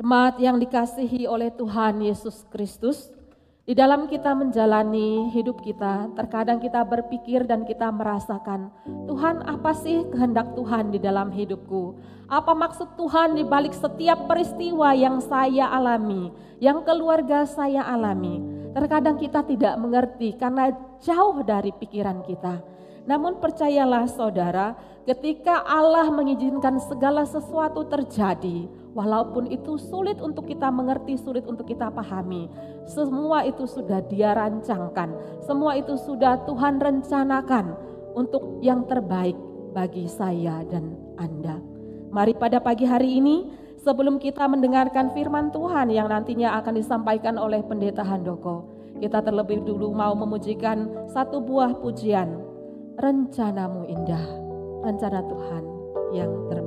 Jemaat yang dikasihi oleh Tuhan Yesus Kristus, di dalam kita menjalani hidup kita, terkadang kita berpikir dan kita merasakan, Tuhan apa sih kehendak Tuhan di dalam hidupku? Apa maksud Tuhan di balik setiap peristiwa yang saya alami, yang keluarga saya alami? Terkadang kita tidak mengerti karena jauh dari pikiran kita. Namun percayalah saudara, ketika Allah mengizinkan segala sesuatu terjadi, Walaupun itu sulit untuk kita mengerti, sulit untuk kita pahami. Semua itu sudah dia rancangkan. Semua itu sudah Tuhan rencanakan untuk yang terbaik bagi saya dan Anda. Mari pada pagi hari ini sebelum kita mendengarkan firman Tuhan yang nantinya akan disampaikan oleh Pendeta Handoko. Kita terlebih dulu mau memujikan satu buah pujian. Rencanamu indah, rencana Tuhan yang terbaik.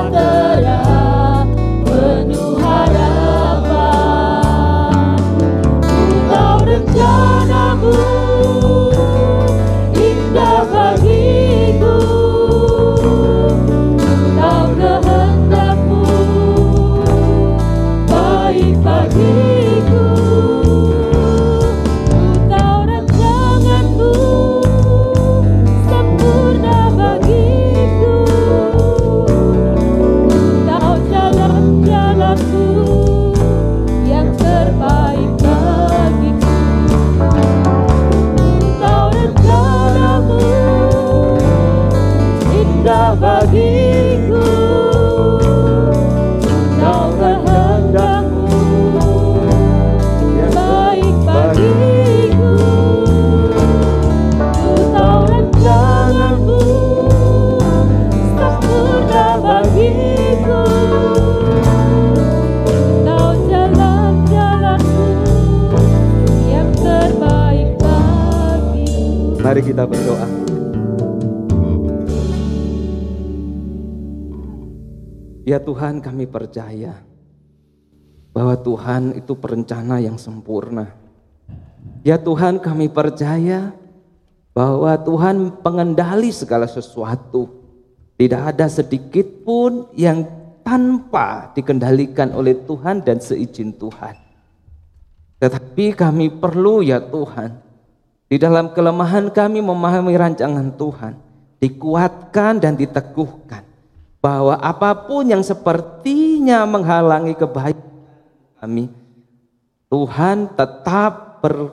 of the Tuhan kami percaya bahwa Tuhan itu perencana yang sempurna. Ya Tuhan kami percaya bahwa Tuhan pengendali segala sesuatu. Tidak ada sedikit pun yang tanpa dikendalikan oleh Tuhan dan seizin Tuhan. Tetapi kami perlu ya Tuhan, di dalam kelemahan kami memahami rancangan Tuhan, dikuatkan dan diteguhkan bahwa apa pun yang sepertinya menghalangi kebaikan kami, Tuhan tetap ber,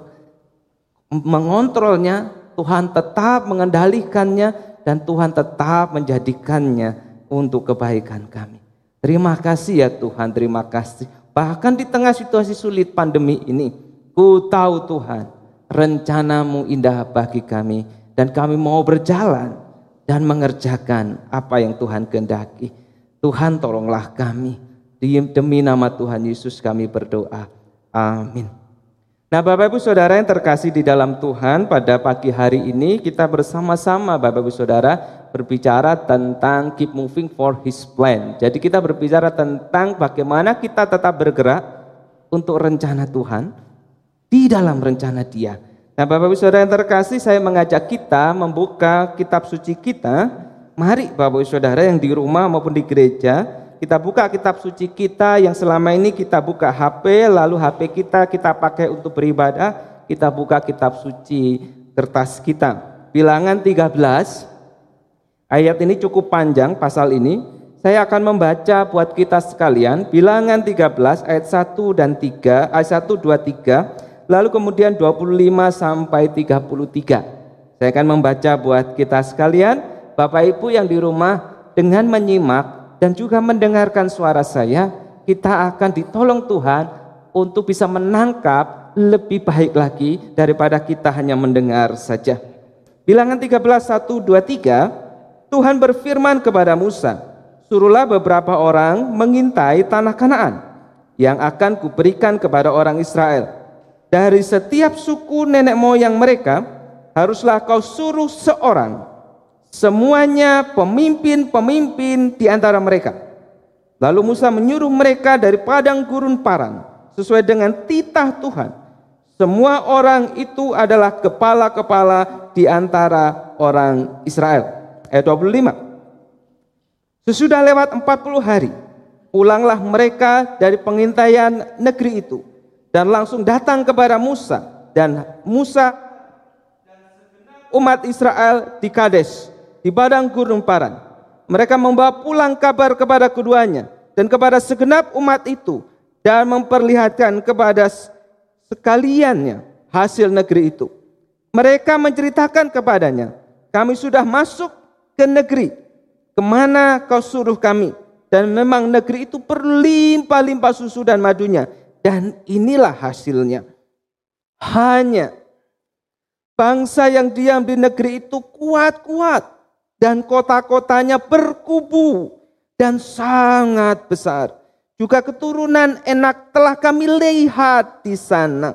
mengontrolnya, Tuhan tetap mengendalikannya, dan Tuhan tetap menjadikannya untuk kebaikan kami. Terima kasih ya Tuhan, terima kasih. Bahkan di tengah situasi sulit pandemi ini, Ku tahu Tuhan, rencanamu indah bagi kami dan kami mau berjalan dan mengerjakan apa yang Tuhan kehendaki. Tuhan tolonglah kami. Demi nama Tuhan Yesus kami berdoa. Amin. Nah Bapak Ibu Saudara yang terkasih di dalam Tuhan pada pagi hari ini kita bersama-sama Bapak Ibu Saudara berbicara tentang keep moving for his plan. Jadi kita berbicara tentang bagaimana kita tetap bergerak untuk rencana Tuhan di dalam rencana Dia. Nah, Bapak Ibu Saudara yang terkasih, saya mengajak kita membuka kitab suci kita. Mari Bapak Ibu Saudara yang di rumah maupun di gereja, kita buka kitab suci kita yang selama ini kita buka HP, lalu HP kita kita pakai untuk beribadah, kita buka kitab suci kertas kita. Bilangan 13 ayat ini cukup panjang pasal ini. Saya akan membaca buat kita sekalian Bilangan 13 ayat 1 dan 3 Ayat 1, 2, 3 lalu kemudian 25 sampai 33. Saya akan membaca buat kita sekalian, Bapak Ibu yang di rumah dengan menyimak dan juga mendengarkan suara saya, kita akan ditolong Tuhan untuk bisa menangkap lebih baik lagi daripada kita hanya mendengar saja. Bilangan 13 1 2 3 Tuhan berfirman kepada Musa, "Suruhlah beberapa orang mengintai tanah Kanaan yang akan kuberikan kepada orang Israel." Dari setiap suku nenek moyang mereka haruslah kau suruh seorang semuanya pemimpin-pemimpin di antara mereka. Lalu Musa menyuruh mereka dari padang gurun Paran sesuai dengan titah Tuhan. Semua orang itu adalah kepala-kepala di antara orang Israel. Ayat 25. Sesudah lewat 40 hari, pulanglah mereka dari pengintaian negeri itu dan langsung datang kepada Musa dan Musa umat Israel di Kades di padang gurun Paran. Mereka membawa pulang kabar kepada keduanya dan kepada segenap umat itu dan memperlihatkan kepada sekaliannya hasil negeri itu. Mereka menceritakan kepadanya, kami sudah masuk ke negeri ke mana kau suruh kami. Dan memang negeri itu berlimpah-limpah susu dan madunya dan inilah hasilnya. Hanya bangsa yang diam di negeri itu kuat-kuat dan kota-kotanya berkubu dan sangat besar. Juga keturunan enak telah kami lihat di sana.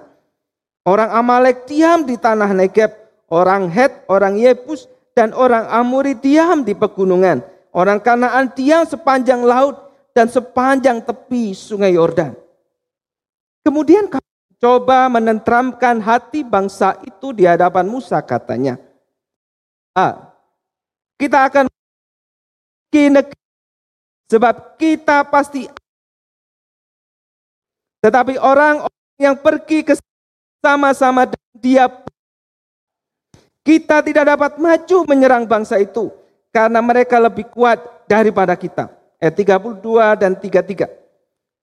Orang Amalek diam di tanah Negeb, orang Het, orang Yebus, dan orang Amuri diam di pegunungan. Orang Kanaan diam sepanjang laut dan sepanjang tepi sungai Yordan. Kemudian coba menentramkan hati bangsa itu di hadapan Musa katanya. Ah, kita akan negeri sebab kita pasti tetapi orang yang pergi ke sama-sama dia kita tidak dapat maju menyerang bangsa itu karena mereka lebih kuat daripada kita. Ayat 32 dan 33.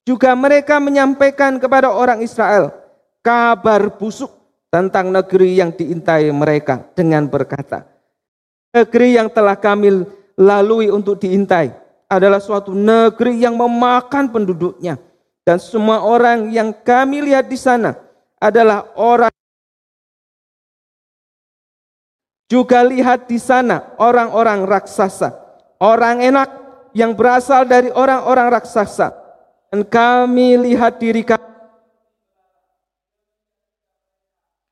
Juga mereka menyampaikan kepada orang Israel kabar busuk tentang negeri yang diintai mereka dengan berkata, negeri yang telah kami lalui untuk diintai adalah suatu negeri yang memakan penduduknya. Dan semua orang yang kami lihat di sana adalah orang juga lihat di sana orang-orang raksasa, orang enak yang berasal dari orang-orang raksasa dan kami lihat diri kami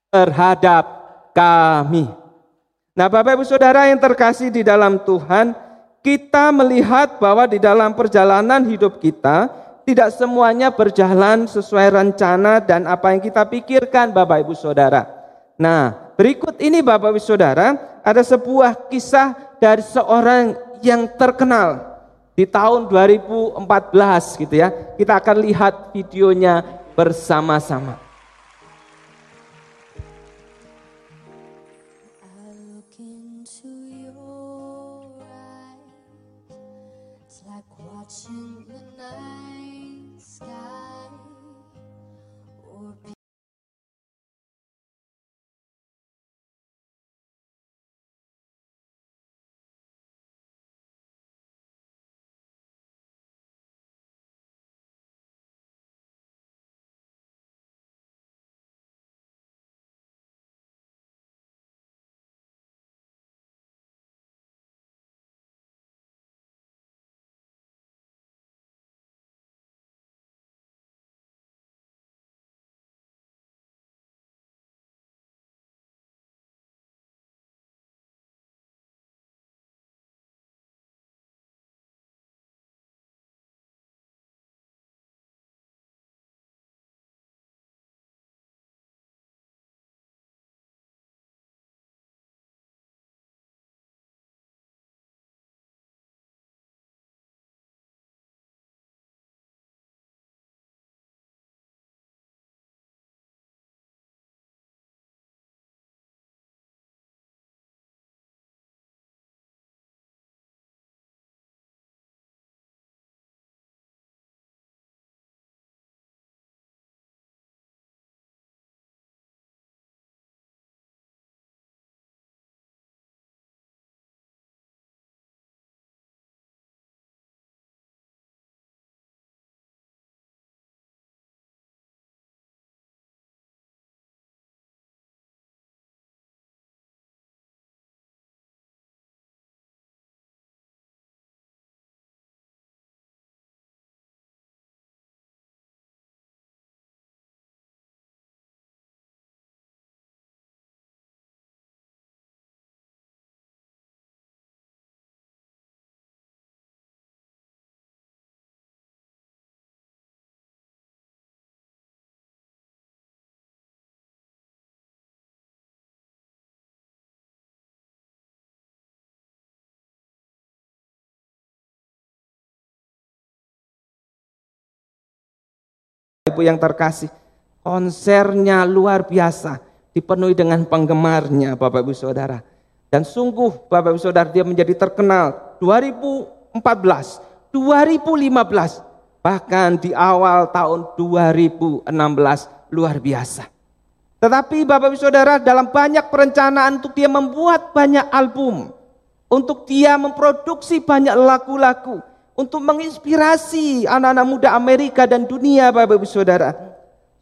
terhadap kami. Nah, Bapak Ibu Saudara yang terkasih di dalam Tuhan, kita melihat bahwa di dalam perjalanan hidup kita tidak semuanya berjalan sesuai rencana dan apa yang kita pikirkan Bapak Ibu Saudara. Nah, berikut ini Bapak Ibu Saudara, ada sebuah kisah dari seorang yang terkenal di tahun 2014 gitu ya. Kita akan lihat videonya bersama-sama. Yang terkasih. Konsernya luar biasa, dipenuhi dengan penggemarnya Bapak Ibu Saudara. Dan sungguh Bapak Ibu Saudara dia menjadi terkenal 2014, 2015, bahkan di awal tahun 2016 luar biasa. Tetapi Bapak Ibu Saudara dalam banyak perencanaan untuk dia membuat banyak album, untuk dia memproduksi banyak lagu-lagu, untuk menginspirasi anak-anak muda Amerika dan dunia Bapak Ibu Saudara.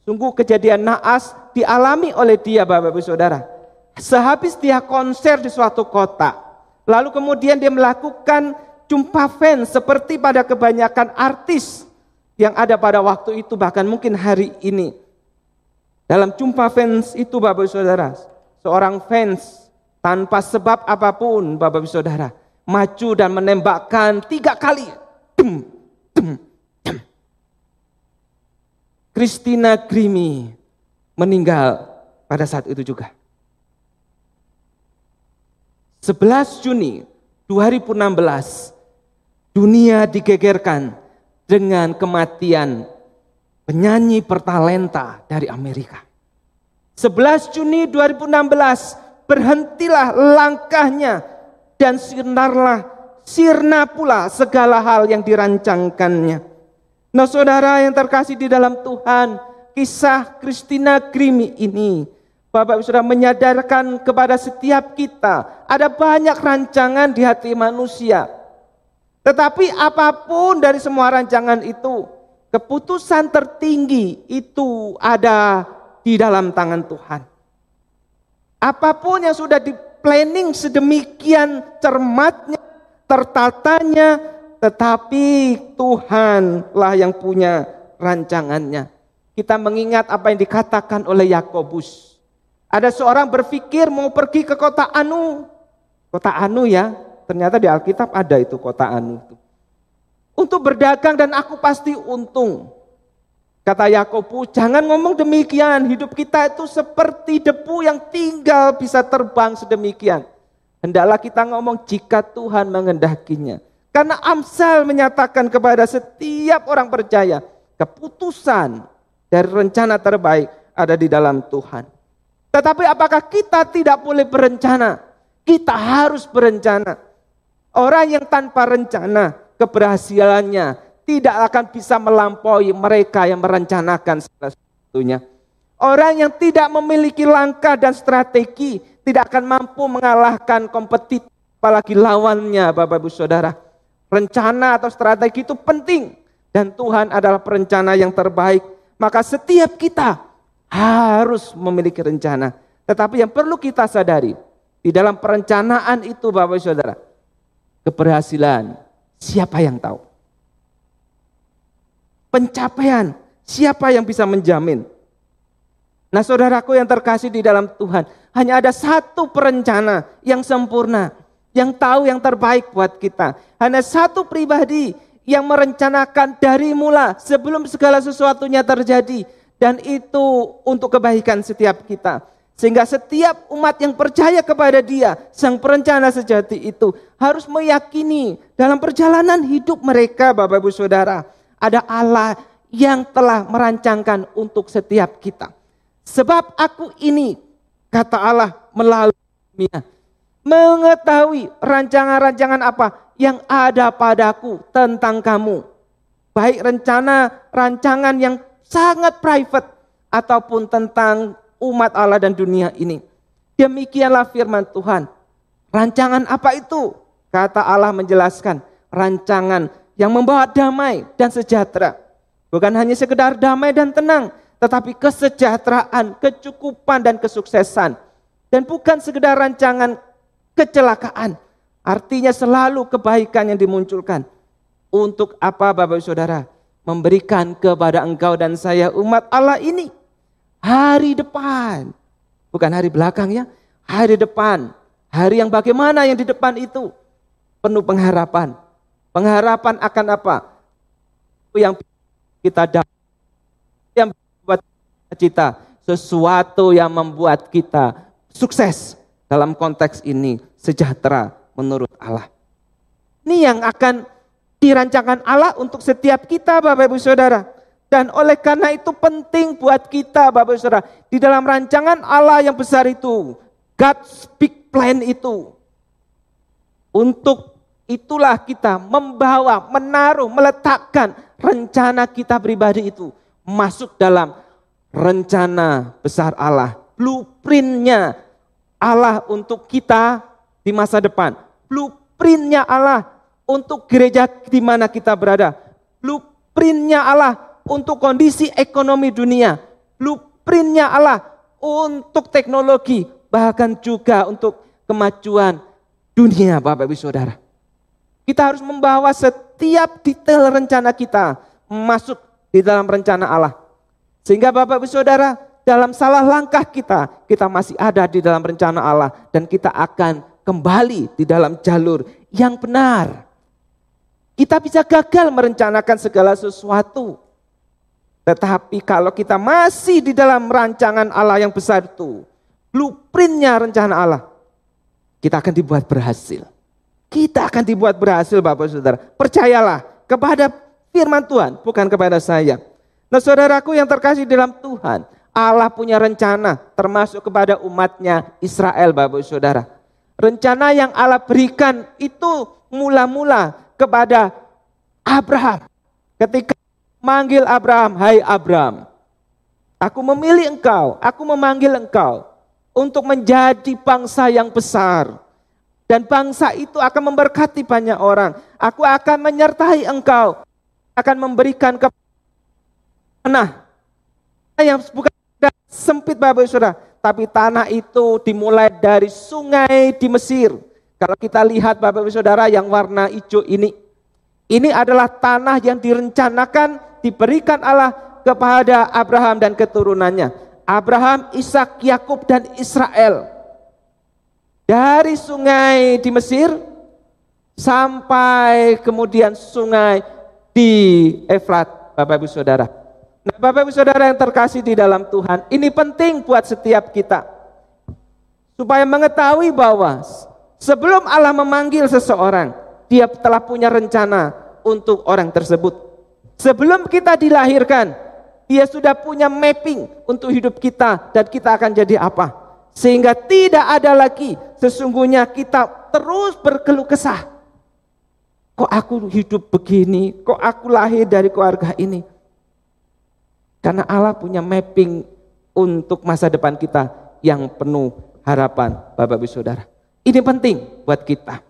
Sungguh kejadian naas dialami oleh dia Bapak Ibu Saudara. Sehabis dia konser di suatu kota, lalu kemudian dia melakukan jumpa fans seperti pada kebanyakan artis yang ada pada waktu itu bahkan mungkin hari ini. Dalam jumpa fans itu Bapak Ibu Saudara, seorang fans tanpa sebab apa pun Bapak Ibu Saudara maju dan menembakkan tiga kali. Dem, dem, dem. Christina Grimi meninggal pada saat itu juga. 11 Juni 2016 dunia digegerkan dengan kematian penyanyi bertalenta dari Amerika. 11 Juni 2016 berhentilah langkahnya dan sirnarlah sirna pula segala hal yang dirancangkannya. Nah saudara yang terkasih di dalam Tuhan, kisah Christina Grimi ini Bapak sudah menyadarkan kepada setiap kita ada banyak rancangan di hati manusia. Tetapi apa pun dari semua rancangan itu, keputusan tertinggi itu ada di dalam tangan Tuhan. Apa pun yang sudah di planning sedemikian cermatnya, tertatanya, tetapi Tuhanlah yang punya rancangannya. Kita mengingat apa yang dikatakan oleh Yakobus. Ada seorang berpikir mau pergi ke kota Anu. Kota Anu ya, ternyata di Alkitab ada itu kota Anu. Untuk berdagang dan aku pasti untung. Kata Yakobus, jangan ngomong demikian. Hidup kita itu seperti debu yang tinggal bisa terbang sedemikian. Hendaklah kita ngomong jika Tuhan mengendakinya. Karena Amsal menyatakan kepada setiap orang percaya, keputusan dari rencana terbaik ada di dalam Tuhan. Tetapi apakah kita tidak boleh berencana? Kita harus berencana. Orang yang tanpa rencana, keberhasilannya tidak akan bisa melampaui mereka yang merencanakan segala sesuatunya. Orang yang tidak memiliki langkah dan strategi tidak akan mampu mengalahkan kompetitor apalagi lawannya Bapak Ibu Saudara. Rencana atau strategi itu penting dan Tuhan adalah perencana yang terbaik maka setiap kita harus memiliki rencana. Tetapi yang perlu kita sadari, di dalam perencanaan itu Bapak Saudara, keberhasilan siapa yang tahu? Pencapaian siapa yang bisa menjamin? Nah saudaraku yang terkasih di dalam Tuhan, hanya ada satu perencana yang sempurna, yang tahu yang terbaik buat kita. Hanya satu pribadi yang merencanakan dari mula sebelum segala sesuatunya terjadi dan itu untuk kebaikan setiap kita. Sehingga setiap umat yang percaya kepada dia, sang perencana sejati itu harus meyakini dalam perjalanan hidup mereka Bapak Ibu Saudara, ada Allah yang telah merancangkan untuk setiap kita. Sebab aku ini, kata Allah melalui dunia, mengetahui rancangan-rancangan apa yang ada padaku tentang kamu. Baik rencana, rancangan yang sangat private ataupun tentang umat Allah dan dunia ini. Demikianlah firman Tuhan. Rancangan apa itu? Kata Allah menjelaskan, rancangan yang membawa damai dan sejahtera. Bukan hanya sekedar damai dan tenang, tetapi kesejahteraan, kecukupan dan kesuksesan. Dan bukan sekedar rancangan kecelakaan, Artinya selalu kebaikan yang dimunculkan. Untuk apa Bapak Saudara? Memberikan kepada engkau dan saya umat Allah ini. Hari depan. Bukan hari belakang ya. Hari depan. Hari yang bagaimana yang di depan itu? Penuh pengharapan. Pengharapan akan apa? Yang kita dapat. Yang cita. Sesuatu yang membuat kita sukses. Dalam konteks ini sejahtera menurut Allah. Ini yang akan dirancangkan Allah untuk setiap kita Bapak Ibu Saudara. Dan oleh karena itu penting buat kita Bapak Saudara. Di dalam rancangan Allah yang besar itu. God's big plan itu. Untuk itulah kita membawa, menaruh, meletakkan rencana kita pribadi itu. Masuk dalam rencana besar Allah. Blueprintnya Allah untuk kita di masa depan. Blueprintnya Allah untuk gereja di mana kita berada. Blueprintnya Allah untuk kondisi ekonomi dunia, blueprintnya Allah untuk teknologi, bahkan juga untuk kemajuan dunia Bapak Ibu Saudara. Kita harus membawa setiap detail rencana kita masuk di dalam rencana Allah. Sehingga Bapak Ibu Saudara, dalam salah langkah kita, kita masih ada di dalam rencana Allah dan kita akan kembali di dalam jalur yang benar. Kita bisa gagal merencanakan segala sesuatu. Tetapi kalau kita masih di dalam rancangan Allah yang besar itu, blueprintnya rencana Allah, kita akan dibuat berhasil. Kita akan dibuat berhasil Bapak Saudara. Percayalah kepada firman Tuhan, bukan kepada saya. Nah saudaraku yang terkasih dalam Tuhan, Allah punya rencana termasuk kepada umatnya Israel Bapak Saudara. Rencana yang Allah berikan itu mula-mula kepada Abraham. Ketika manggil Abraham, "Hai Abraham, aku memilih engkau, aku memanggil engkau untuk menjadi bangsa yang besar." Dan bangsa itu akan memberkati banyak orang. Aku akan menyertai engkau, akan memberikan ke tanah yang bukan sempit Bapak Saudara, tapi tanah itu dimulai dari sungai di Mesir. Kalau kita lihat Bapak Ibu Saudara yang warna hijau ini, ini adalah tanah yang direncanakan diberikan Allah kepada Abraham dan keturunannya. Abraham, Ishak, Yakub dan Israel. Dari sungai di Mesir sampai kemudian sungai di Efrat, Bapak Ibu Saudara. Nah, Bapak Ibu Saudara yang terkasih di dalam Tuhan, ini penting buat setiap kita. Supaya mengetahui bahwa sebelum Allah memanggil seseorang, dia telah punya rencana untuk orang tersebut. Sebelum kita dilahirkan, dia sudah punya mapping untuk hidup kita dan kita akan jadi apa. Sehingga tidak ada lagi sesungguhnya kita terus berkeluh kesah. Kok aku hidup begini? Kok aku lahir dari keluarga ini? Karena Allah punya mapping untuk masa depan kita yang penuh harapan Bapak Ibu Saudara. Ini penting buat kita.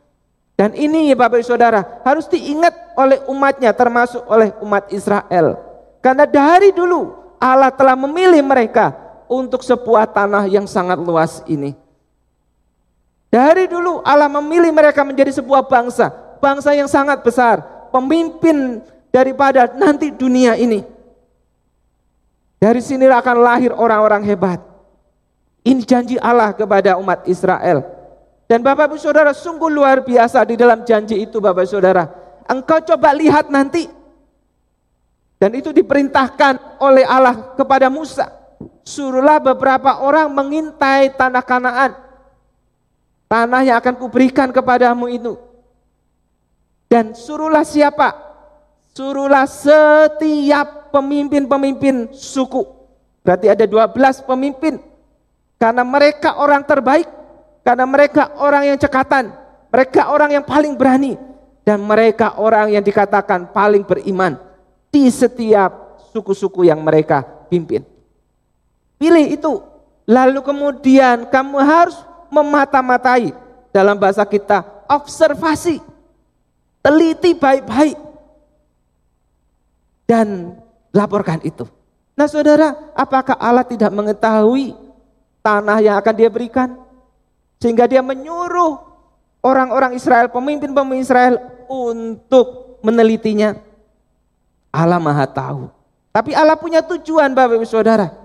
Dan ini Bapak Ibu Saudara harus diingat oleh umatnya termasuk oleh umat Israel. Karena dari dulu Allah telah memilih mereka untuk sebuah tanah yang sangat luas ini. Dari dulu Allah memilih mereka menjadi sebuah bangsa, bangsa yang sangat besar, pemimpin daripada nanti dunia ini. Dari sini akan lahir orang-orang hebat. Ini janji Allah kepada umat Israel. Dan Bapak Ibu Saudara sungguh luar biasa di dalam janji itu Bapak Saudara. Engkau coba lihat nanti. Dan itu diperintahkan oleh Allah kepada Musa. Suruhlah beberapa orang mengintai tanah kanaan. Tanah yang akan kuberikan kepadamu itu. Dan suruhlah siapa? Suruhlah setiap pemimpin-pemimpin suku. Berarti ada 12 pemimpin. Karena mereka orang terbaik karena mereka orang yang cekatan, mereka orang yang paling berani, dan mereka orang yang dikatakan paling beriman di setiap suku-suku yang mereka pimpin. Pilih itu, lalu kemudian kamu harus memata-matai dalam bahasa kita observasi, teliti baik-baik, dan laporkan itu. Nah saudara, apakah Allah tidak mengetahui tanah yang akan dia berikan? Sehingga dia menyuruh orang-orang Israel, pemimpin-pemimpin Israel untuk menelitinya. Allah maha tahu. Tapi Allah punya tujuan Bapak Ibu Saudara.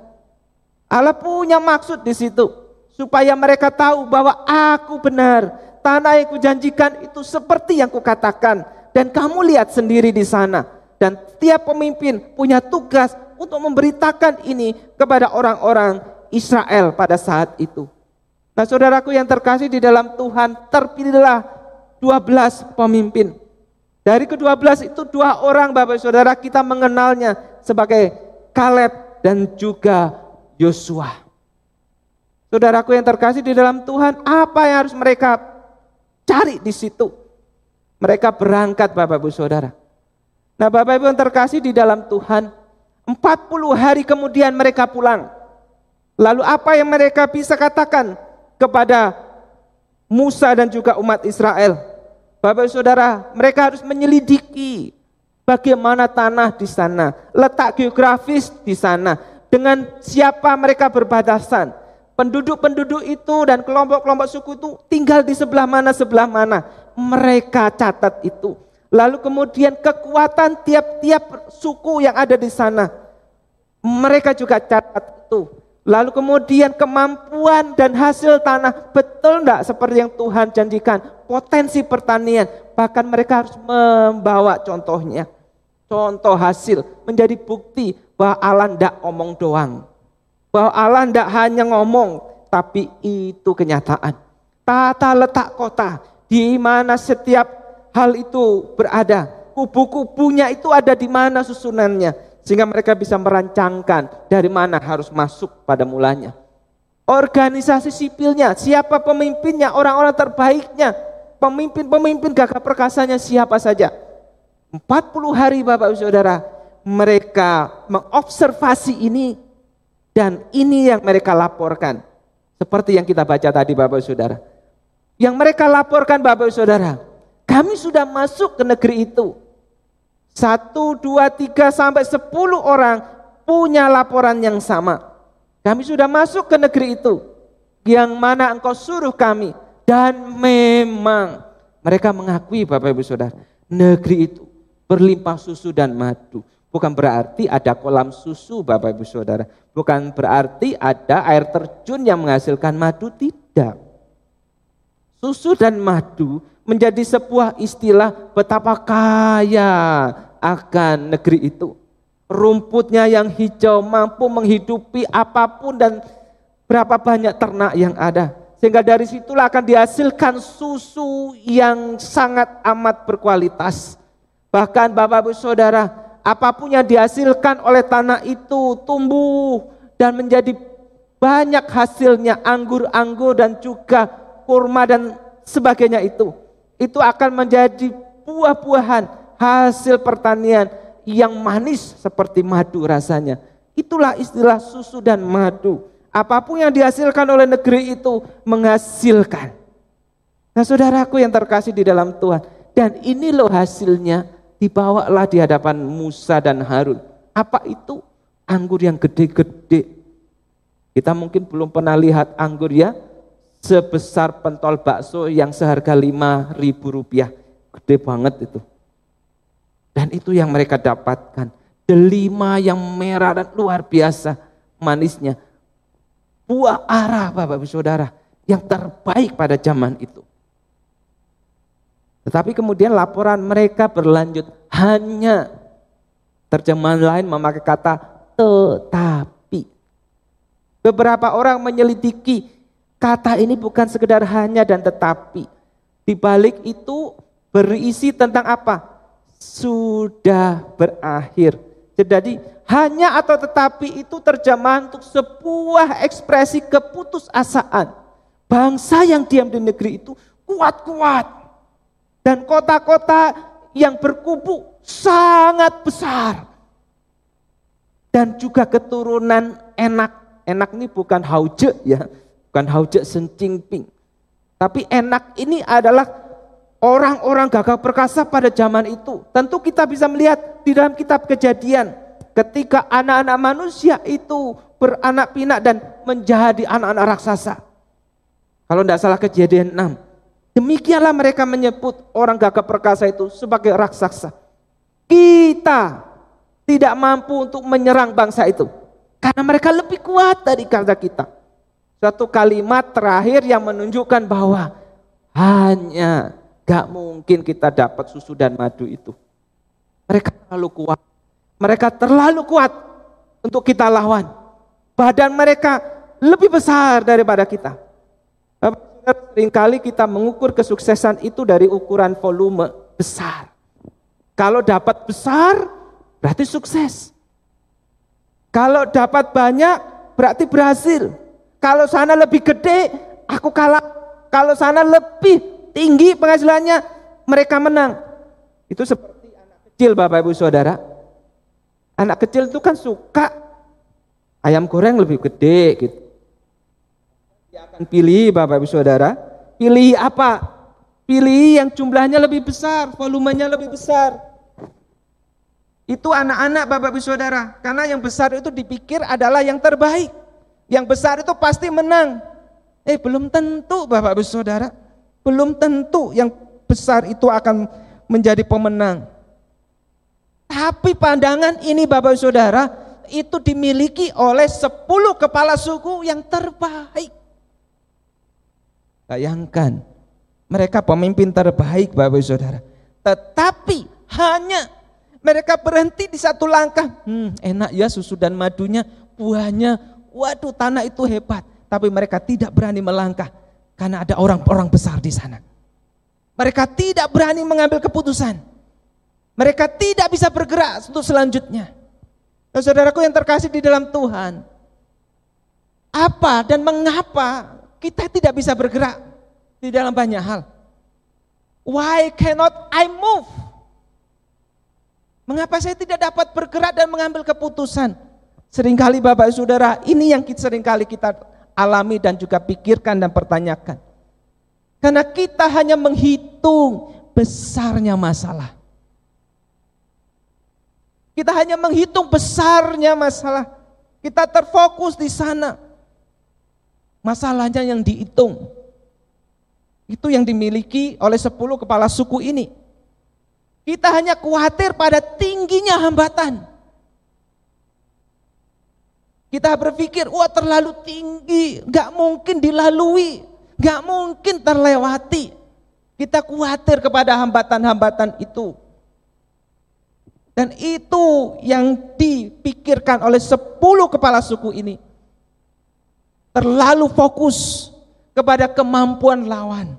Allah punya maksud di situ. Supaya mereka tahu bahwa aku benar. Tanah yang kujanjikan itu seperti yang kukatakan. Dan kamu lihat sendiri di sana. Dan tiap pemimpin punya tugas untuk memberitakan ini kepada orang-orang Israel pada saat itu. Nah saudaraku yang terkasih di dalam Tuhan, terpilihlah 12 pemimpin. Dari kedua belas itu dua orang Bapak Saudara kita mengenalnya sebagai Kaleb dan juga Yosua. Saudaraku yang terkasih di dalam Tuhan, apa yang harus mereka cari di situ? Mereka berangkat Bapak Ibu Saudara. Nah Bapak Ibu yang terkasih di dalam Tuhan, 40 hari kemudian mereka pulang. Lalu apa yang mereka bisa katakan kepada Musa dan juga umat Israel? Bapak Ibu Saudara, mereka harus menyelidiki bagaimana tanah di sana, letak geografis di sana, dengan siapa mereka berbatasan, penduduk-penduduk itu dan kelompok-kelompok suku itu tinggal di sebelah mana sebelah mana. Mereka catat itu. Lalu kemudian kekuatan tiap-tiap suku yang ada di sana. Mereka juga catat itu. Lalu kemudian kemampuan dan hasil tanah betul enggak seperti yang Tuhan janjikan. Potensi pertanian. Bahkan mereka harus membawa contohnya. Contoh hasil menjadi bukti bahwa Allah enggak omong doang bahwa Allah tidak hanya ngomong, tapi itu kenyataan. Tata letak kota, di mana setiap hal itu berada. Kubu-kubunya itu ada di mana susunannya. Sehingga mereka bisa merancangkan dari mana harus masuk pada mulanya. Organisasi sipilnya, siapa pemimpinnya, orang-orang terbaiknya, pemimpin-pemimpin gagah perkasanya siapa saja. 40 hari Bapak Saudara, mereka mengobservasi ini dan ini yang mereka laporkan. Seperti yang kita baca tadi Bapak Saudara. Yang mereka laporkan Bapak Saudara. Kami sudah masuk ke negeri itu. Satu, dua, tiga, sampai sepuluh orang punya laporan yang sama. Kami sudah masuk ke negeri itu. Yang mana engkau suruh kami. Dan memang mereka mengakui Bapak Ibu Saudara. Negeri itu berlimpah susu dan madu. Bukan berarti ada kolam susu Bapak Ibu Saudara. Bukan berarti ada air terjun yang menghasilkan madu, tidak. Susu dan madu menjadi sebuah istilah betapa kaya akan negeri itu. Rumputnya yang hijau mampu menghidupi apa pun dan berapa banyak ternak yang ada. Sehingga dari situlah akan dihasilkan susu yang sangat amat berkualitas. Bahkan Bapak Ibu Saudara, apa pun yang dihasilkan oleh tanah itu tumbuh dan menjadi banyak hasilnya anggur-anggur dan juga kurma dan sebagainya itu. Itu akan menjadi buah-buahan hasil pertanian yang manis seperti madu rasanya. Itulah istilah susu dan madu. Apa pun yang dihasilkan oleh negeri itu menghasilkan. Nah saudaraku yang terkasih di dalam Tuhan. Dan ini loh hasilnya dibawalah di hadapan Musa dan Harun. Apa itu? Anggur yang gede-gede. Kita mungkin belum pernah lihat anggur ya, sebesar pentol bakso yang seharga lima ribu rupiah. Gede banget itu. Dan itu yang mereka dapatkan. Delima yang merah dan luar biasa manisnya. Buah arah Bapak Ibu Saudara yang terbaik pada zaman itu. Tetapi kemudian laporan mereka berlanjut hanya terjemahan lain memakai kata tetapi. Beberapa orang menyelidiki kata ini bukan sekedar hanya dan tetapi. Di balik itu berisi tentang apa? Sudah berakhir. Jadi hanya atau tetapi itu terjemahan untuk sebuah ekspresi keputusasaan. Bangsa yang diam di negeri itu kuat-kuat dan kota-kota yang berkubu sangat besar. Dan juga keturunan enak. Enak ini bukan hauje ya, bukan hauje sencingping. Tapi enak ini adalah orang-orang gagah perkasa pada zaman itu. Tentu kita bisa melihat di dalam kitab kejadian. Ketika anak-anak manusia itu beranak pinak dan menjadi anak-anak raksasa. Kalau tidak salah kejadian 6. Demikianlah mereka menyebut orang gagah perkasa itu sebagai raksasa. Kita tidak mampu untuk menyerang bangsa itu. Karena mereka lebih kuat dari kita. Suatu kalimat terakhir yang menunjukkan bahwa hanya gak mungkin kita dapat susu dan madu itu. Mereka terlalu kuat. Mereka terlalu kuat untuk kita lawan. Badan mereka lebih besar daripada kita. Seringkali kita mengukur kesuksesan itu dari ukuran volume besar. Kalau dapat besar, berarti sukses. Kalau dapat banyak berarti berhasil. Kalau sana lebih gede, aku kalah. Kalau sana lebih tinggi penghasilannya, mereka menang. Itu seperti anak kecil Bapak Ibu Saudara. Anak kecil itu kan suka ayam goreng lebih gede gitu. Dia akan pilih Bapak Ibu Saudara, pilih apa? Pilih yang jumlahnya lebih besar, volumenya lebih besar. Itu anak-anak Bapak Ibu Saudara, karena yang besar itu dipikir adalah yang terbaik. Yang besar itu pasti menang. Eh belum tentu Bapak Ibu Saudara, belum tentu yang besar itu akan menjadi pemenang. Tapi pandangan ini Bapak Saudara itu dimiliki oleh 10 kepala suku yang terbaik. Bayangkan, mereka pemimpin terbaik Bapak Saudara. Tetapi hanya mereka berhenti di satu langkah. Hmm, enak ya susu dan madunya, buahnya, waduh tanah itu hebat. Tapi mereka tidak berani melangkah karena ada orang-orang besar di sana. Mereka tidak berani mengambil keputusan. Mereka tidak bisa bergerak untuk selanjutnya. Saudaraku yang terkasih di dalam Tuhan, apa dan mengapa kita tidak bisa bergerak di dalam banyak hal? Why cannot I move? Mengapa saya tidak dapat bergerak dan mengambil keputusan? Seringkali Bapak Saudara, ini yang sering kali kita alami dan juga pikirkan dan pertanyakan. Karena kita hanya menghitung besarnya masalah. Kita hanya menghitung besarnya masalah. Kita terfokus di sana. Masalahnya yang dihitung. Itu yang dimiliki oleh sepuluh kepala suku ini. Kita hanya khawatir pada tingginya hambatan. Kita berpikir, wah terlalu tinggi, gak mungkin dilalui, gak mungkin terlewati. Kita khawatir kepada hambatan-hambatan itu. Dan itu yang dipikirkan oleh sepuluh kepala suku ini. Terlalu fokus kepada kemampuan lawan.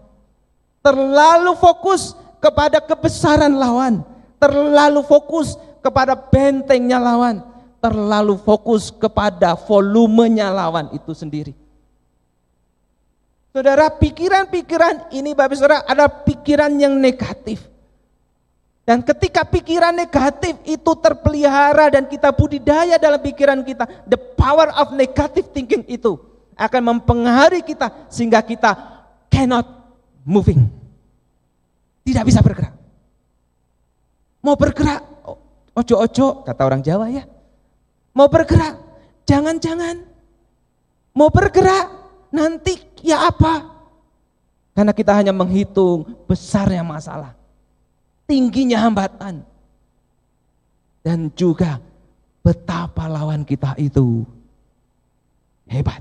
Terlalu fokus kepada kebesaran lawan. Terlalu fokus kepada bentengnya lawan. Terlalu fokus kepada volumenya lawan itu sendiri. Saudara, pikiran-pikiran ini Bapak Saudara ada pikiran yang negatif. Dan ketika pikiran negatif itu terpelihara dan kita budidaya dalam pikiran kita, the power of negative thinking itu akan mempengaruhi kita sehingga kita cannot moving. Tidak bisa bergerak. Mau bergerak, ojo-ojo kata orang Jawa ya. Mau bergerak, jangan-jangan. Mau bergerak, nanti ya apa? Karena kita hanya menghitung besarnya masalah tingginya hambatan. Dan juga betapa lawan kita itu hebat.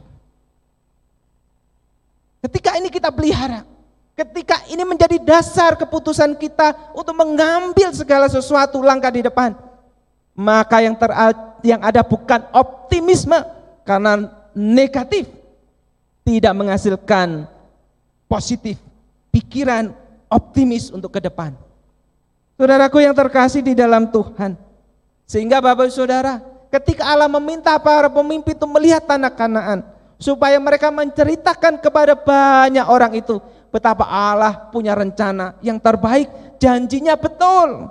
Ketika ini kita pelihara, ketika ini menjadi dasar keputusan kita untuk mengambil segala sesuatu langkah di depan, maka yang yang ada bukan optimisme karena negatif tidak menghasilkan positif pikiran optimis untuk ke depan. Saudaraku yang terkasih di dalam Tuhan. Sehingga Bapak Saudara, ketika Allah meminta para pemimpin itu melihat tanah Kanaan, supaya mereka menceritakan kepada banyak orang itu betapa Allah punya rencana yang terbaik, janjinya betul.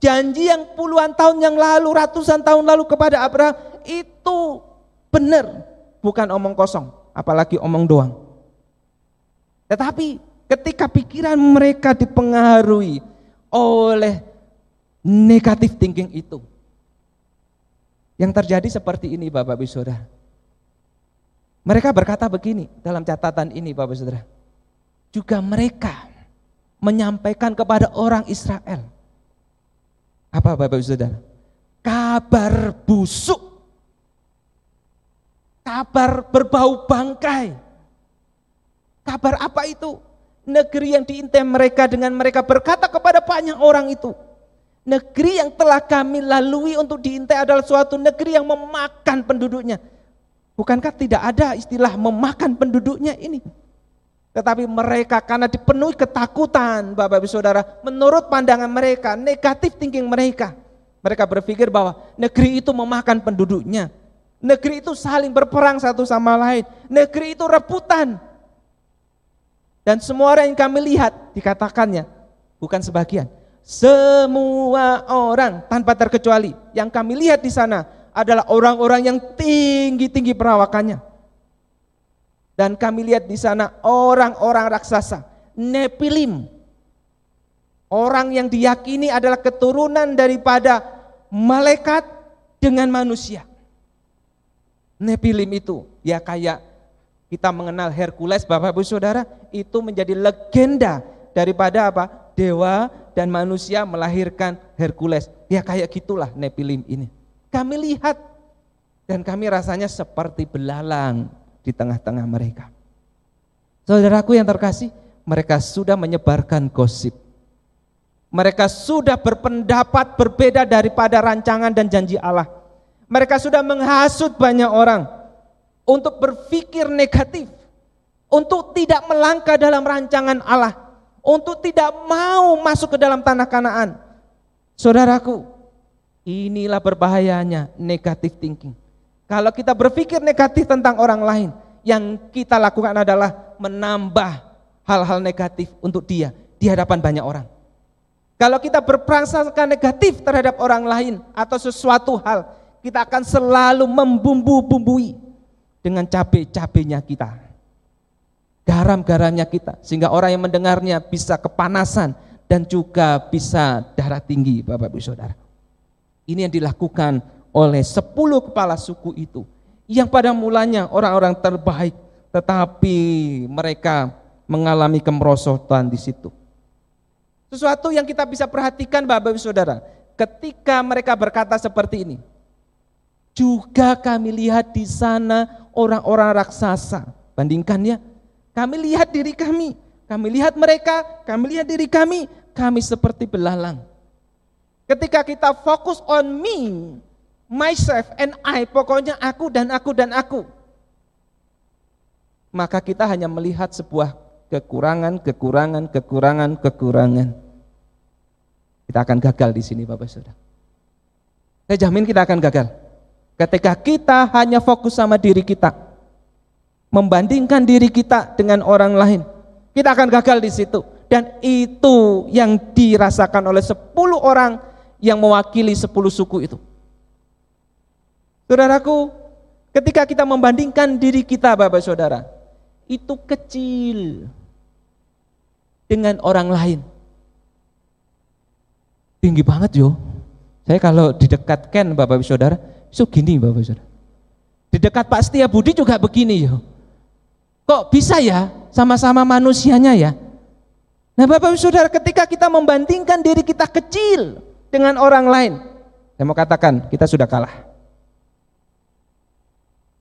Janji yang puluhan tahun yang lalu, ratusan tahun lalu kepada Abraham itu benar, bukan omong kosong, apalagi omong doang. Tetapi ketika pikiran mereka dipengaruhi oleh negatif thinking itu. Yang terjadi seperti ini Bapak Ibu Saudara. Mereka berkata begini dalam catatan ini Bapak Ibu Saudara. Juga mereka menyampaikan kepada orang Israel. Apa Bapak Ibu Saudara? Kabar busuk. Kabar berbau bangkai. Kabar apa itu? negeri yang diintai mereka dengan mereka berkata kepada banyak orang itu, negeri yang telah kami lalui untuk diintai adalah suatu negeri yang memakan penduduknya. Bukankah tidak ada istilah memakan penduduknya ini? Tetapi mereka karena dipenuhi ketakutan Bapak Ibu Saudara, menurut pandangan mereka, negatif thinking mereka. Mereka berpikir bahwa negeri itu memakan penduduknya. Negeri itu saling berperang satu sama lain. Negeri itu rebutan. Dan semua orang yang kami lihat dikatakannya, bukan sebagian. Semua orang tanpa terkecuali yang kami lihat di sana adalah orang-orang yang tinggi-tinggi perawakannya. Dan kami lihat di sana orang-orang raksasa, Nepilim. Orang yang diyakini adalah keturunan daripada malaikat dengan manusia. Nepilim itu ya kayak kita mengenal Hercules Bapak Ibu Saudara itu menjadi legenda daripada apa? Dewa dan manusia melahirkan Hercules. Ya kayak gitulah Nepilim ini. Kami lihat dan kami rasanya seperti belalang di tengah-tengah mereka. Saudaraku yang terkasih, mereka sudah menyebarkan gosip. Mereka sudah berpendapat berbeda daripada rancangan dan janji Allah mereka sudah menghasut banyak orang untuk berpikir negatif, untuk tidak melangkah dalam rancangan Allah, untuk tidak mau masuk ke dalam tanah Kanaan. Saudaraku, inilah berbahayanya negatif thinking. Kalau kita berpikir negatif tentang orang lain, yang kita lakukan adalah menambah hal-hal negatif untuk dia di hadapan banyak orang. Kalau kita berprasangka negatif terhadap orang lain atau sesuatu hal, kita akan selalu membumbu-bumbui dengan cabai-cabainya kita. Garam-garamnya kita. Sehingga orang yang mendengarnya bisa kepanasan dan juga bisa darah tinggi Bapak Ibu Saudara. Ini yang dilakukan oleh sepuluh kepala suku itu. Yang pada mulanya orang-orang terbaik tetapi mereka mengalami kemerosotan di situ. Sesuatu yang kita bisa perhatikan Bapak Ibu Saudara, ketika mereka berkata seperti ini, juga kami lihat di sana orang-orang raksasa. Bandingkannya, kami lihat diri kami, kami lihat mereka, kami lihat diri kami, kami seperti belalang. Ketika kita fokus on me, myself and I, pokoknya aku dan aku dan aku. Maka kita hanya melihat sebuah kekurangan, kekurangan, kekurangan, kekurangan. Kita akan gagal di sini Bapak Saudara. Saya jamin kita akan gagal. Ketika kita hanya fokus sama diri kita, membandingkan diri kita dengan orang lain, kita akan gagal di situ. Dan itu yang dirasakan oleh 10 orang yang mewakili 10 suku itu. Saudaraku, ketika kita membandingkan diri kita Bapak Saudara, itu kecil dengan orang lain. Tinggi banget yo. Saya kalau di dekat Ken Bapak Saudara, So gini Bapak Saudara. Di dekat Pak Setia Budi juga begini ya. Kok bisa ya sama-sama manusianya ya? Nah Bapak Saudara ketika kita membandingkan diri kita kecil dengan orang lain. Saya mau katakan kita sudah kalah.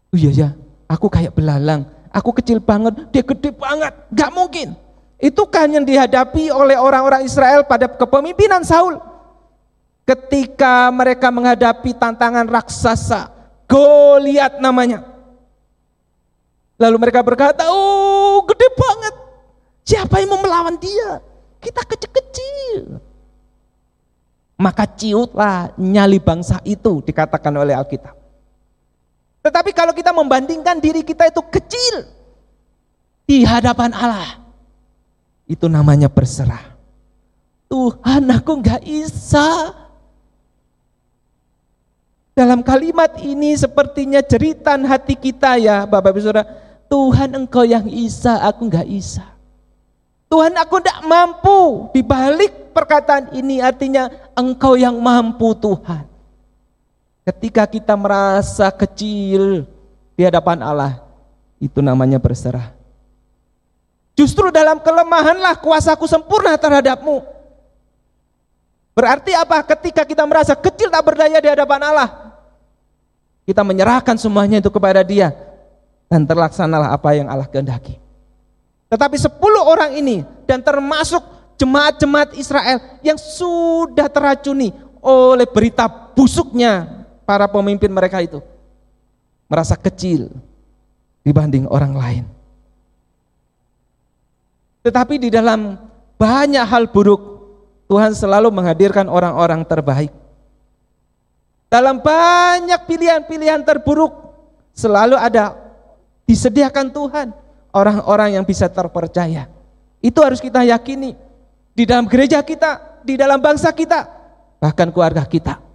Oh iya ya, aku kayak belalang, aku kecil banget, dia gede banget, gak mungkin. Itu kan yang dihadapi oleh orang-orang Israel pada kepemimpinan Saul. Ketika mereka menghadapi tantangan raksasa, Goliat namanya. Lalu mereka berkata, "Oh, gede banget. Siapa yang mau melawan dia? Kita kecil-kecil." Maka ciutlah nyali bangsa itu dikatakan oleh Alkitab. Tetapi kalau kita membandingkan diri kita itu kecil di hadapan Allah, itu namanya berserah. Tuhan aku nggak bisa, dalam kalimat ini sepertinya jeritan hati kita ya Bapak Ibu Saudara. Tuhan engkau yang Isa, aku enggak Isa. Tuhan aku tidak mampu. Di balik perkataan ini artinya engkau yang mampu Tuhan. Ketika kita merasa kecil di hadapan Allah, itu namanya berserah. Justru dalam kelemahanlah kuasaku sempurna terhadapmu. Berarti apa? Ketika kita merasa kecil tak berdaya di hadapan Allah, kita menyerahkan semuanya itu kepada dia dan terlaksanalah apa yang Allah kehendaki. Tetapi sepuluh orang ini dan termasuk jemaat-jemaat Israel yang sudah teracuni oleh berita busuknya para pemimpin mereka itu. Merasa kecil dibanding orang lain. Tetapi di dalam banyak hal buruk Tuhan selalu menghadirkan orang-orang terbaik. Dalam banyak pilihan-pilihan terburuk, Selalu ada disediakan Tuhan orang-orang yang bisa terpercaya. Itu harus kita yakini di dalam gereja kita, di dalam bangsa kita, bahkan keluarga kita.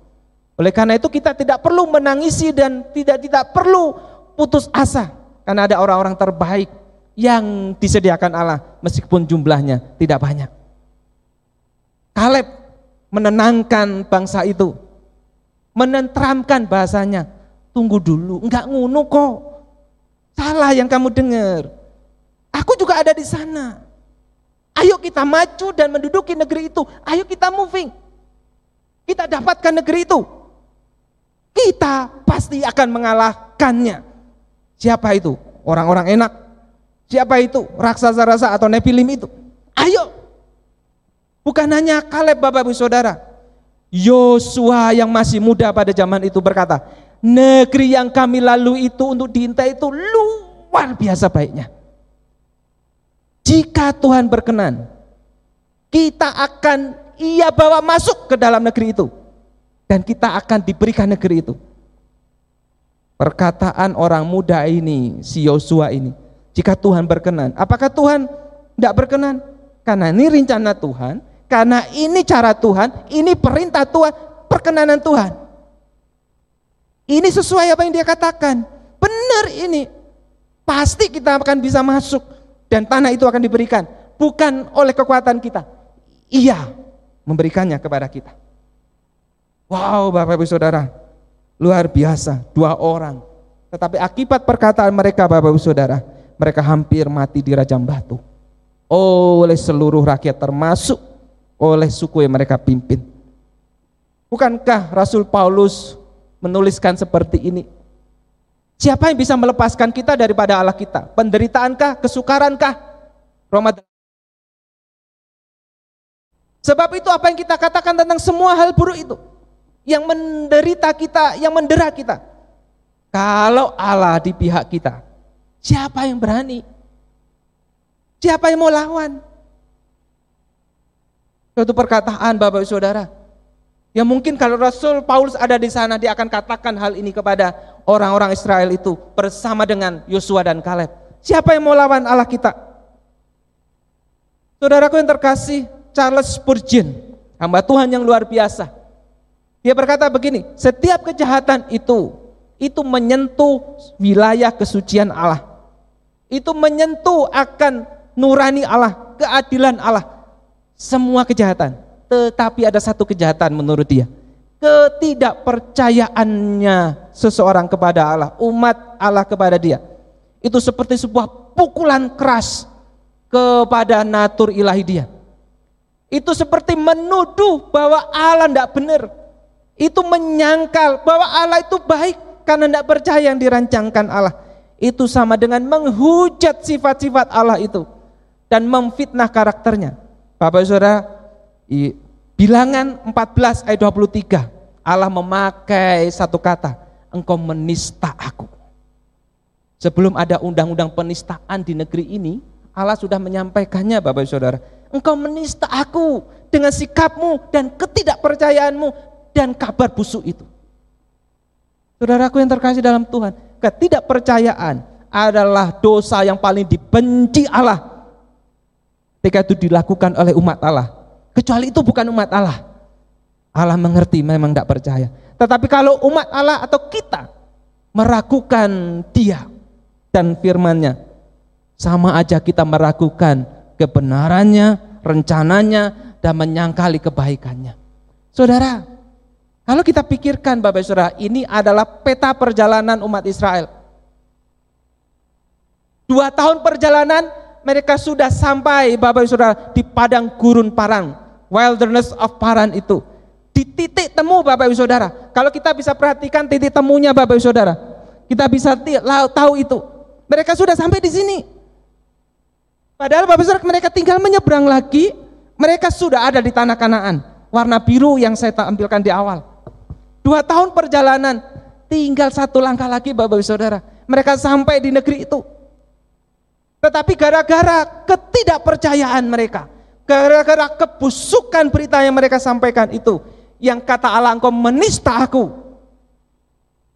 Oleh karena itu kita tidak perlu menangisi dan tidak tidak perlu putus asa karena ada orang-orang terbaik yang disediakan Allah meskipun jumlahnya tidak banyak. Kaleb menenangkan bangsa itu, menentramkan bahasanya. Tunggu dulu, enggak ngunu kok. Salah yang kamu dengar. Aku juga ada di sana. Ayo kita maju dan menduduki negeri itu. Ayo kita moving. Kita dapatkan negeri itu. Kita pasti akan mengalahkannya. Siapa itu? Orang-orang enak. Siapa itu? Raksasa-raksasa atau Nephilim itu. Ayo. Bukan hanya Kaleb Bapak Ibu Saudara. Yosua yang masih muda pada zaman itu berkata, negeri yang kami lalu itu untuk diintai itu luar biasa baiknya. Jika Tuhan berkenan, kita akan ia bawa masuk ke dalam negeri itu. Dan kita akan diberikan negeri itu. Perkataan orang muda ini, si Yosua ini. Jika Tuhan berkenan. Apakah Tuhan tidak berkenan? Karena ini rencana Tuhan. Karena ini cara Tuhan. Ini perintah Tuhan. Perkenanan Tuhan. Ini sesuai apa yang dia katakan. Benar ini. Pasti kita akan bisa masuk dan tanah itu akan diberikan bukan oleh kekuatan kita. Ia memberikannya kepada kita. Wow, Bapak Ibu Saudara, luar biasa, dua orang. Tetapi akibat perkataan mereka Bapak Ibu Saudara, mereka hampir mati di rajam batu. Oleh seluruh rakyat termasuk oleh suku yang mereka pimpin. Bukankah Rasul Paulus menuliskan seperti ini? Siapa yang bisa melepaskan kita daripada Allah kita? Penderitaankah? Kesukarankah? Roma Sebab itu apa yang kita katakan tentang semua hal buruk itu yang menderita kita, yang mendera kita. Kalau Allah di pihak kita, siapa yang berani? Siapa yang mau lawan? Suatu perkataan Bapak Ibu Saudara, Ya mungkin kalau Rasul Paulus ada di sana dia akan katakan hal ini kepada orang-orang Israel itu bersama dengan Yosua dan Kaleb. Siapa yang mau lawan Allah kita? Saudaraku yang terkasih, Charles Spurgeon, hamba Tuhan yang luar biasa. Dia berkata begini, setiap kejahatan itu itu menyentuh wilayah kesucian Allah. Itu menyentuh akan nurani Allah, keadilan Allah. Semua kejahatan tetapi ada satu kejahatan menurut dia. Ketidakpercayaannya seseorang kepada Allah, umat Allah kepada dia. Itu seperti sebuah pukulan keras kepada natur ilahi dia. Itu seperti menuduh bahwa Allah tidak benar. Itu menyangkal bahwa Allah itu baik karena tidak percaya yang dirancangkan Allah. Itu sama dengan menghujat sifat-sifat Allah itu dan memfitnah karakternya. Bapak Saudara, Bilangan 14 ayat 23. Allah memakai satu kata, engkau menista aku. Sebelum ada undang-undang penistaan di negeri ini, Allah sudah menyampaikannya Bapak Saudara. Engkau menista aku dengan sikapmu dan ketidakpercayaanmu dan kabar busuk itu. Saudaraku yang terkasih dalam Tuhan, ketidakpercayaan adalah dosa yang paling dibenci Allah ketika itu dilakukan oleh umat Allah Kecuali itu bukan umat Allah. Allah mengerti memang tidak percaya. Tetapi kalau umat Allah atau kita meragukan dia dan firmannya, sama aja kita meragukan kebenarannya, rencananya, dan menyangkali kebaikannya. Saudara, kalau kita pikirkan Bapak Saudara, ini adalah peta perjalanan umat Israel. Dua tahun perjalanan, mereka sudah sampai Bapak Saudara di padang gurun parang wilderness of Paran itu. Di titik temu Bapak Ibu Saudara. Kalau kita bisa perhatikan titik temunya Bapak Ibu Saudara. Kita bisa tahu itu. Mereka sudah sampai di sini. Padahal Bapak Saudara mereka tinggal menyeberang lagi. Mereka sudah ada di tanah kanaan. Warna biru yang saya tampilkan di awal. Dua tahun perjalanan. Tinggal satu langkah lagi Bapak Ibu Saudara. Mereka sampai di negeri itu. Tetapi gara-gara ketidakpercayaan mereka, Gara-gara kebusukan berita yang mereka sampaikan itu, yang kata Allah engkau menista aku.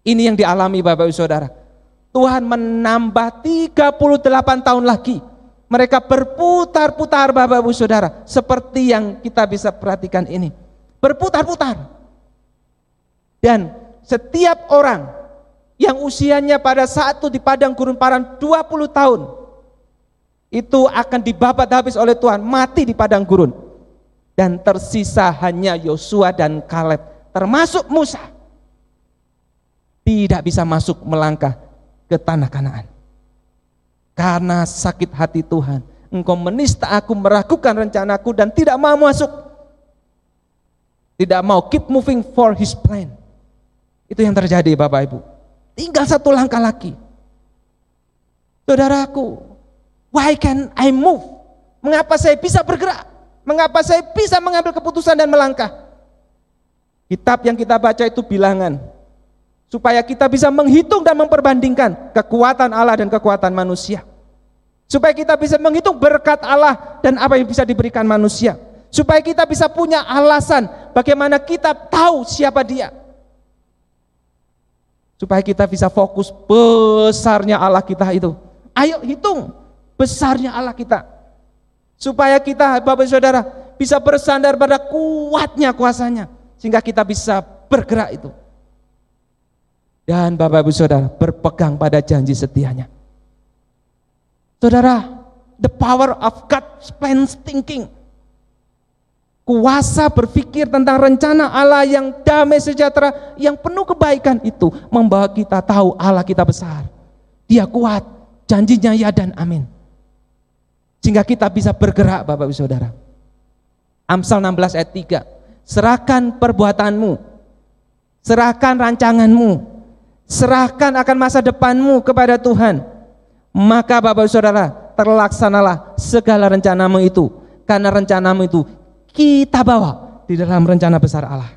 Ini yang dialami Bapak Ibu Saudara. Tuhan menambah 38 tahun lagi. Mereka berputar-putar Bapak Ibu Saudara. Seperti yang kita bisa perhatikan ini. Berputar-putar. Dan setiap orang yang usianya pada saat itu di padang gurun paran 20 tahun. Itu akan dibabat habis oleh Tuhan. Mati di padang gurun. Dan tersisa hanya Yosua dan Kaleb. Termasuk Musa. Tidak bisa masuk melangkah ke tanah Kanaan. Karena sakit hati Tuhan, engkau menista aku, meragukan rencanaku dan tidak mau masuk. Tidak mau keep moving for his plan. Itu yang terjadi Bapak Ibu. Tinggal satu langkah lagi. Saudaraku, why can I move? Mengapa saya bisa bergerak? Mengapa saya bisa mengambil keputusan dan melangkah? Kitab yang kita baca itu bilangan, supaya kita bisa menghitung dan memperbandingkan kekuatan Allah dan kekuatan manusia. Supaya kita bisa menghitung berkat Allah dan apa yang bisa diberikan manusia. Supaya kita bisa punya alasan bagaimana kita tahu siapa dia. Supaya kita bisa fokus besarnya Allah kita itu. Ayo hitung besarnya Allah kita. Supaya kita Bapak Saudara bisa bersandar pada kuatnya kuasanya. Sehingga kita bisa bergerak itu. Dan Bapak Ibu Saudara berpegang pada janji setianya. Saudara, the power of God's plan thinking. Kuasa berpikir tentang rencana Allah yang damai sejahtera, yang penuh kebaikan itu membawa kita tahu Allah kita besar. Dia kuat, janjinya ya dan amin. Sehingga kita bisa bergerak Bapak Ibu Saudara. Amsal 16 ayat 3. Serahkan perbuatanmu, serahkan rancanganmu, serahkan akan masa depanmu kepada Tuhan. Maka Bapak Saudara, terlaksanalah segala rencanamu itu. Karena rencanamu itu kita bawa di dalam rencana besar Allah.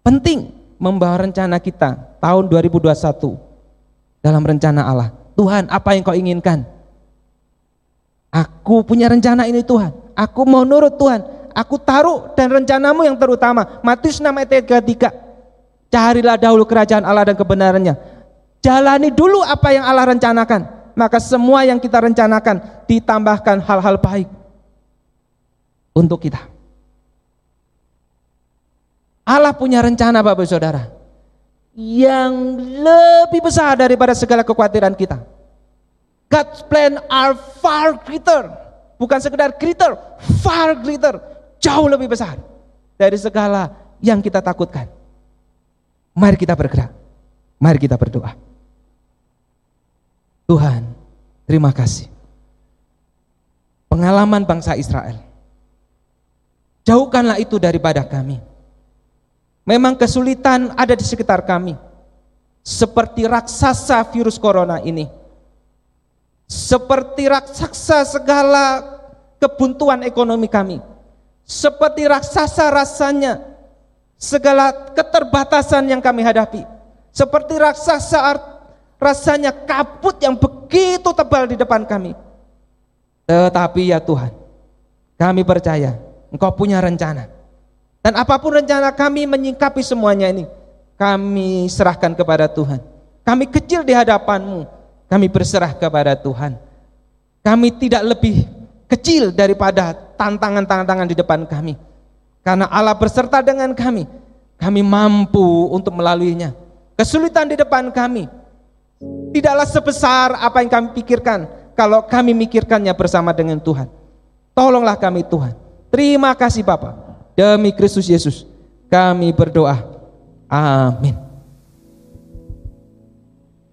Penting membawa rencana kita tahun 2021 dalam rencana Allah. Tuhan, apa yang kau inginkan? Aku punya rencana ini Tuhan. Aku mau nurut Tuhan aku taruh dan rencanamu yang terutama. Matius 6 ayat 33. Carilah dahulu kerajaan Allah dan kebenarannya. Jalani dulu apa yang Allah rencanakan. Maka semua yang kita rencanakan ditambahkan hal-hal baik untuk kita. Allah punya rencana Bapak Saudara yang lebih besar daripada segala kekhawatiran kita. God's plan are far greater. Bukan sekedar greater, far greater jauh lebih besar dari segala yang kita takutkan. Mari kita bergerak. Mari kita berdoa. Tuhan, terima kasih. Pengalaman bangsa Israel. Jauhkanlah itu daripada kami. Memang kesulitan ada di sekitar kami. Seperti raksasa virus corona ini. Seperti raksasa segala kebuntuan ekonomi kami seperti raksasa rasanya segala keterbatasan yang kami hadapi. Seperti raksasa rasanya kabut yang begitu tebal di depan kami. Tetapi ya Tuhan, kami percaya Engkau punya rencana. Dan apa pun rencana kami menyingkapi semuanya ini, kami serahkan kepada Tuhan. Kami kecil di hadapanmu, kami berserah kepada Tuhan. Kami tidak lebih kecil daripada tantangan-tantangan di depan kami. Karena Allah berserta dengan kami, kami mampu untuk melaluinya. Kesulitan di depan kami tidaklah sebesar apa yang kami pikirkan kalau kami mikirkannya bersama dengan Tuhan. Tolonglah kami Tuhan. Terima kasih Bapak. Demi Kristus Yesus kami berdoa. Amin.